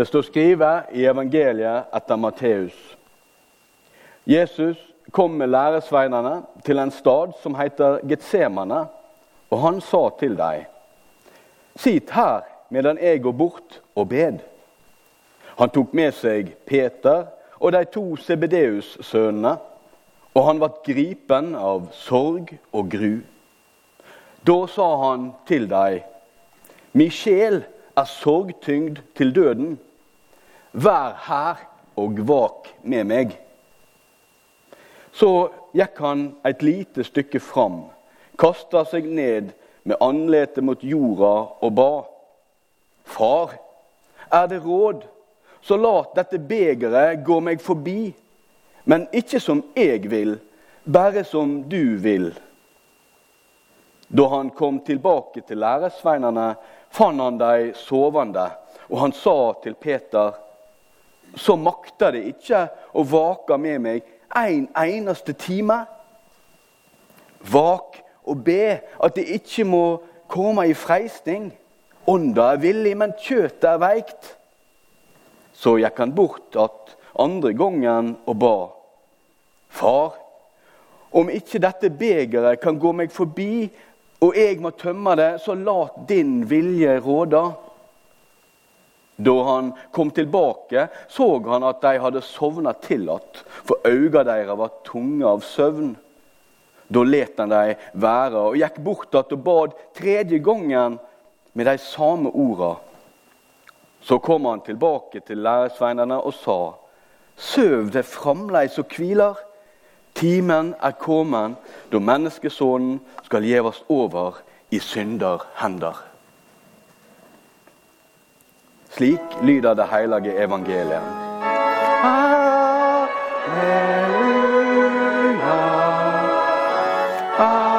Det står skrevet i evangeliet etter Matteus. Jesus kom med læresveinene til en stad som heter Getsemane, og han sa til dem.: Sitt her medan jeg går bort og bed. Han tok med seg Peter og de to Sebedeus-sønnene, og han ble gripen av sorg og gru. Da sa han til dem, Mi sjel er sorgtyngd til døden. Vær her og vak med meg. Så gikk han et lite stykke fram, kasta seg ned med andletet mot jorda og ba. Far, er det råd, så lat dette begeret gå meg forbi. Men ikke som jeg vil, bare som du vil. Da han kom tilbake til læresveinene, fant han dem sovende, og han sa til Peter.: Så makter det ikke å vake med meg en eneste time. Vak og be at det ikke må komme i freisting. Ånda er villig, men kjøttet er veikt. Så gikk han bort att andre gangen og ba. Far, om ikke dette begeret kan gå meg forbi, og jeg må tømme det, så lat din vilje råde. Da han kom tilbake, så han at de hadde sovna til att, for øynene deres var tunge av søvn. Da let han dem være og gikk bort att og bad tredje gangen med de samme orda. Så kom han tilbake til læresveinene og sa.: Søv det fremdeles og hviler. Timen er kommet da menneskesonen skal gjevast over i synder hender. Slik lyder det hellige evangeliet. Halleluja, halleluja,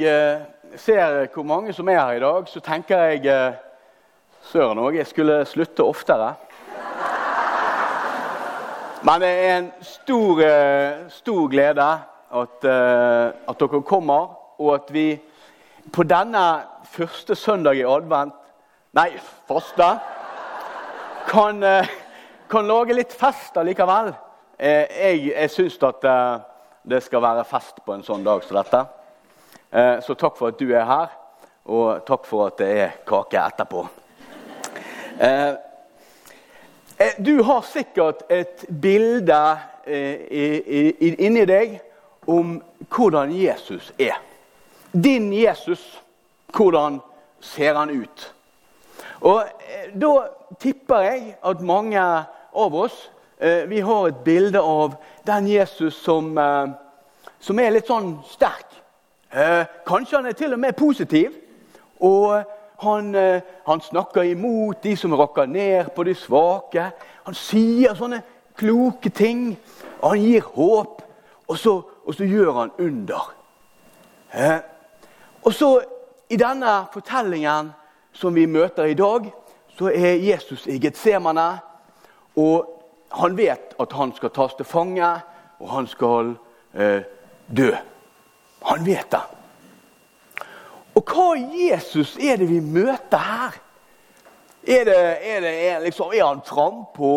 jeg eh, ser hvor mange som er her i dag, så tenker jeg eh, Søren òg, jeg skulle slutte oftere. Men det er en stor, eh, stor glede at, at dere kommer, og at vi på denne første søndag i advent Nei, faste kan, kan lage litt fest allikevel. Jeg, jeg syns at det skal være fest på en sånn dag som dette. Eh, Så takk for at du er her, og takk for at det er kake etterpå. Eh, eh, Du har sikkert et bilde inni deg om hvordan Jesus er. Din Jesus, hvordan ser han ut? Og Da tipper jeg at mange av oss vi har et bilde av den Jesus som, som er litt sånn sterk. Eh, kanskje han er til og med positiv. Og han, eh, han snakker imot de som rakker ned på de svake. Han sier sånne kloke ting. Og han gir håp. Og så, og så gjør han under. Eh, og så I denne fortellingen som vi møter i dag, så er Jesus i Getsemane. Og han vet at han skal tas til fange, og han skal eh, dø. Han vet det. Og hva Jesus er det vi møter her? Er, det, er, det, er, liksom, er han frampå?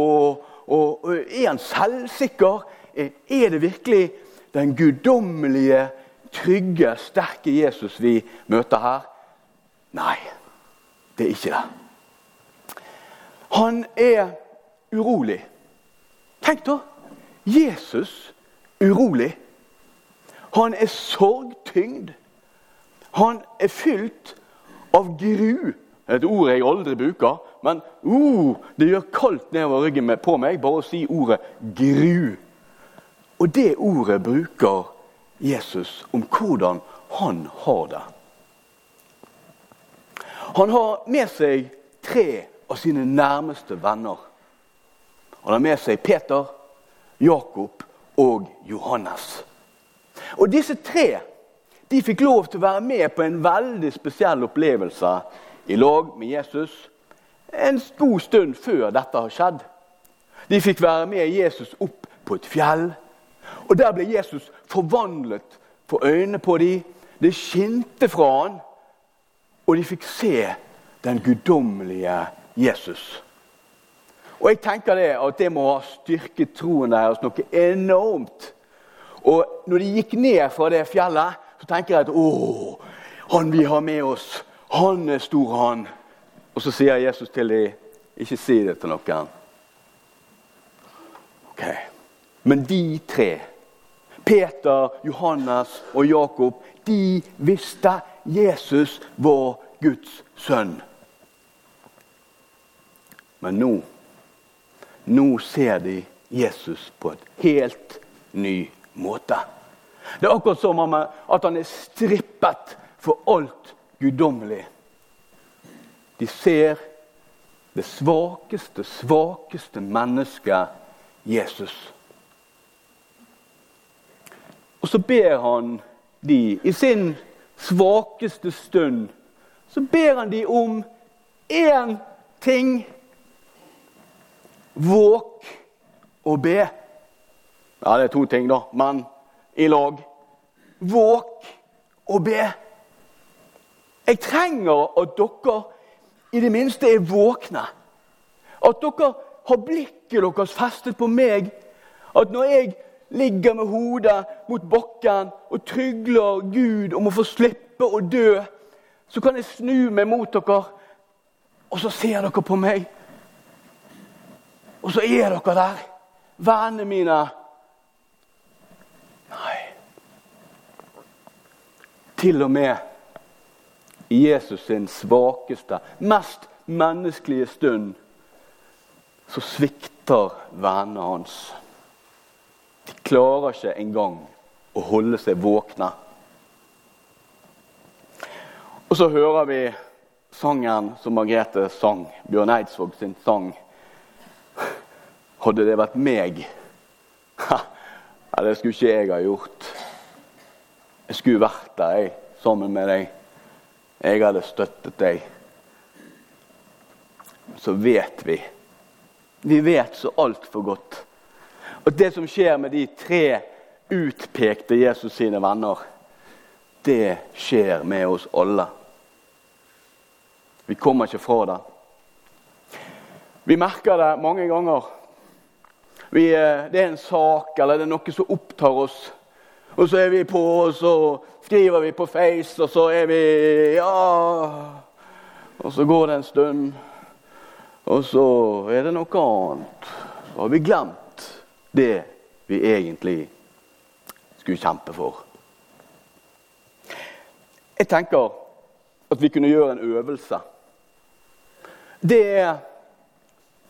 Og, og, er han selvsikker? Er, er det virkelig den guddommelige, trygge, sterke Jesus vi møter her? Nei, det er ikke det. Han er urolig. Tenk da! Jesus urolig. Han er sorgtyngd. Han er fylt av gru. Et ord jeg aldri bruker, men uh, det gjør kaldt nedover ryggen på meg bare å si ordet gru. Og det ordet bruker Jesus om hvordan han har det. Han har med seg tre av sine nærmeste venner. Han har med seg Peter, Jakob og Johannes. Og disse tre de fikk lov til å være med på en veldig spesiell opplevelse i lag med Jesus en god stund før dette har skjedd. De fikk være med Jesus opp på et fjell. Og Der ble Jesus forvandlet for øynene på dem. Det skinte fra han, og de fikk se den guddommelige Jesus. Og jeg tenker det at det må ha styrket troen deres noe enormt. Og når de gikk ned fra det fjellet, så tenker jeg at å, han vi har med oss, han er stor, han. Og så sier Jesus til dem, ikke si det til noen. Ok, Men de tre, Peter, Johannes og Jakob, de visste Jesus var Guds sønn. Men nå nå ser de Jesus på et helt ny måte. Det er akkurat som om at han er strippet for alt guddommelig. De ser det svakeste, svakeste mennesket Jesus. Og så ber han de i sin svakeste stund så ber han de om én ting. Våk og be. Ja, det er to ting, da, men i lag. Våk og be. Jeg trenger at dere i det minste er våkne. At dere har blikket deres festet på meg. At når jeg ligger med hodet mot bakken og trygler Gud om å få slippe å dø, så kan jeg snu meg mot dere, og så ser dere på meg. Og så er dere der, vennene mine. Til og med i Jesus sin svakeste, mest menneskelige stund, så svikter vennene hans. De klarer ikke engang å holde seg våkne. Og så hører vi sangen som Margrethe sang, Bjørn Eidsvåg sin sang. Hadde det vært meg Ha, Det skulle ikke jeg ha gjort. Jeg skulle vært der jeg, sammen med deg. Jeg hadde støttet deg. Så vet vi Vi vet så altfor godt Og det som skjer med de tre utpekte Jesus sine venner, det skjer med oss alle. Vi kommer ikke fra det. Vi merker det mange ganger. Vi, eh, det er en sak eller det er noe som opptar oss. Og så er vi på, og så skriver vi på Face, og så er vi Ja. Og så går det en stund, og så er det noe annet. Så har vi glemt det vi egentlig skulle kjempe for. Jeg tenker at vi kunne gjøre en øvelse. Det er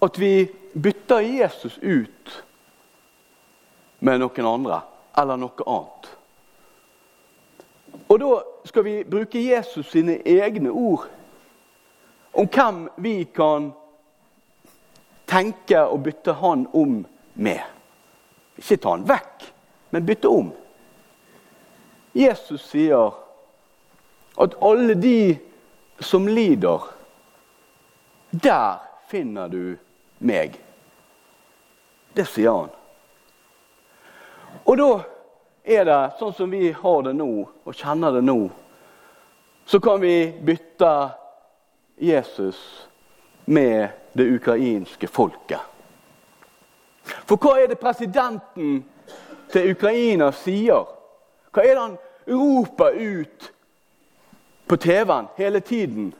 at vi bytter Jesus ut med noen andre eller noe annet. Og Da skal vi bruke Jesus sine egne ord om hvem vi kan tenke å bytte han om med. Ikke ta han vekk, men bytte om. Jesus sier at alle de som lider, der finner du meg. Det sier han. Og da er det sånn som vi har det nå, og kjenner det nå, så kan vi bytte Jesus med det ukrainske folket. For hva er det presidenten til Ukraina sier? Hva er det han roper ut på TV-en hele tiden?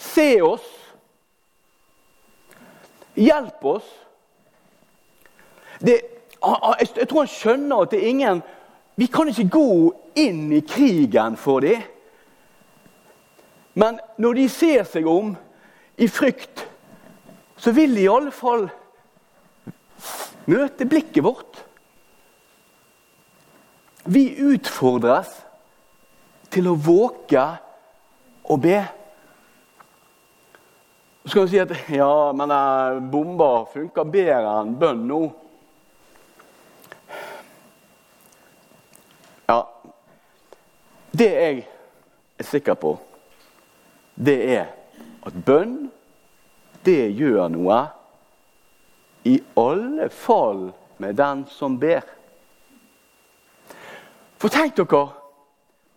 Se oss. Hjelp oss. Det, jeg tror han skjønner at det er ingen Vi kan ikke gå inn i krigen for dem. Men når de ser seg om i frykt, så vil de i alle fall møte blikket vårt. Vi utfordres til å våke og be. Så kan du si at ja, men eh, bomber funker bedre enn bønn nå. Det jeg er sikker på, det er at bønn, det gjør noe. I alle fall med den som ber. For tenk dere,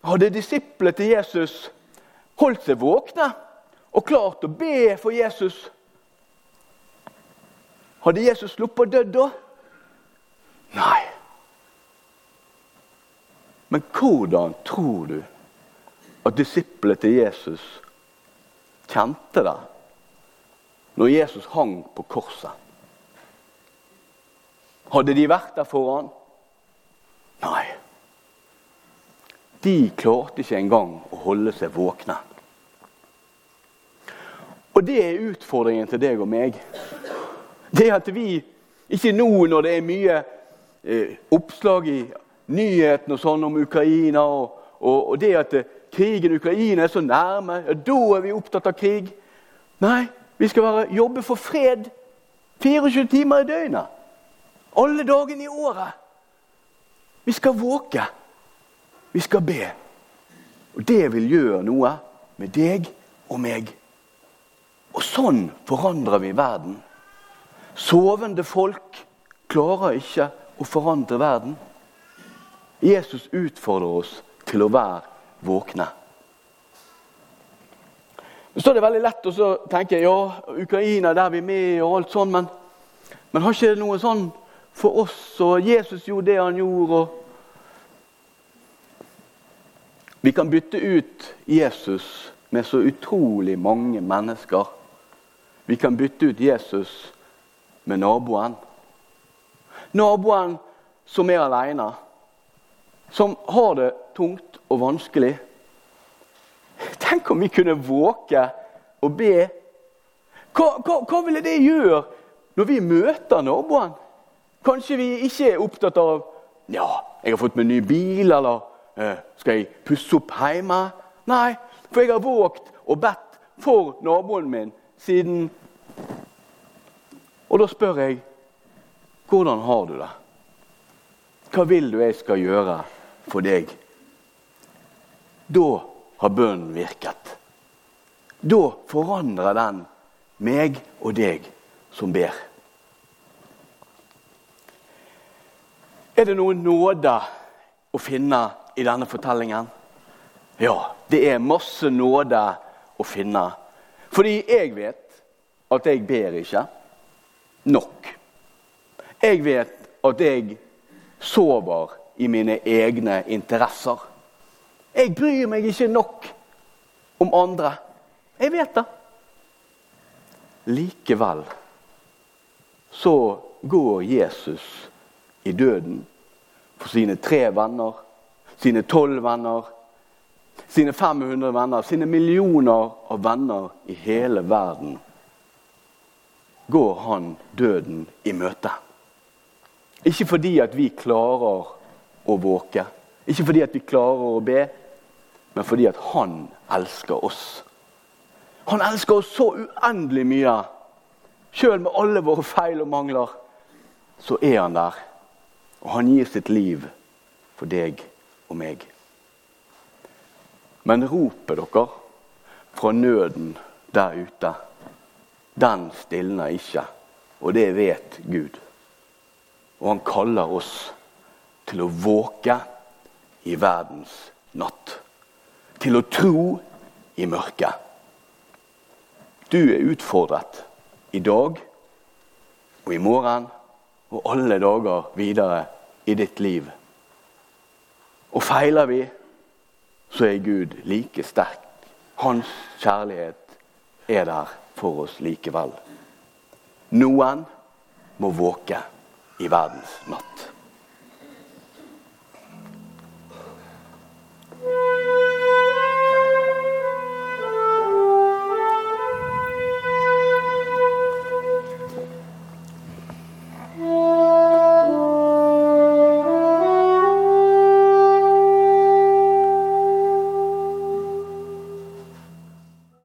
hadde disiplene til Jesus holdt seg våkne og klart å be for Jesus Hadde Jesus sluppet å dø da? Nei. Men hvordan tror du at disiplene til Jesus kjente det når Jesus hang på korset? Hadde de vært der foran? Nei. De klarte ikke engang å holde seg våkne. Og det er utfordringen til deg og meg. Det at vi ikke nå når det er mye eh, oppslag i nyhetene og sånn om Ukraina, og, og, og det at eh, krigen i Ukraina er så nærme, ja, da er vi opptatt av krig. Nei, vi skal være, jobbe for fred 24 timer i døgnet. Alle dagene i året. Vi skal våke. Vi skal be. Og det vil gjøre noe med deg og meg. Og sånn forandrer vi verden. Sovende folk klarer ikke å forandre verden. Jesus utfordrer oss til å være våkne. Så er det veldig lett å tenke ja, Ukraina der vi er med, og alt sånn, men, men har ikke det noe sånn for oss? Og Jesus gjorde det han gjorde. og Vi kan bytte ut Jesus med så utrolig mange mennesker. Vi kan bytte ut Jesus med naboen. Naboen som er alene, som har det tungt og vanskelig. Tenk om vi kunne våke og be. Hva, hva, hva ville det gjøre når vi møter naboen? Kanskje vi ikke er opptatt av ja, jeg har fått meg ny bil, eller eh, skal jeg pusse opp hjemme? Nei, for jeg har våget og bedt for naboen min siden og da spør jeg hvordan har du det? Hva vil du jeg skal gjøre for deg? Da har bønnen virket. Da forandrer den meg og deg som ber. Er det noen nåde å finne i denne fortellingen? Ja, det er masse nåde å finne. Fordi jeg vet at jeg ber ikke nok. Jeg vet at jeg sover i mine egne interesser. Jeg bryr meg ikke nok om andre. Jeg vet det. Likevel så går Jesus i døden for sine tre venner, sine tolv venner, sine 500 venner, sine millioner av venner i hele verden går han døden i møte. Ikke fordi at vi klarer å våke, ikke fordi at vi klarer å be, men fordi at han elsker oss. Han elsker oss så uendelig mye. Sjøl med alle våre feil og mangler, så er han der. Og han gir sitt liv for deg og meg. Men ropet dere fra nøden der ute den stilner ikke. Og det vet Gud. Og han kaller oss til å våke i verdens natt. Til å tro i mørket. Du er utfordret i dag og i morgen og alle dager videre i ditt liv. Og feiler vi, så er Gud like sterk. Hans kjærlighet er der for oss likevel. Noen må våke i verdens natt.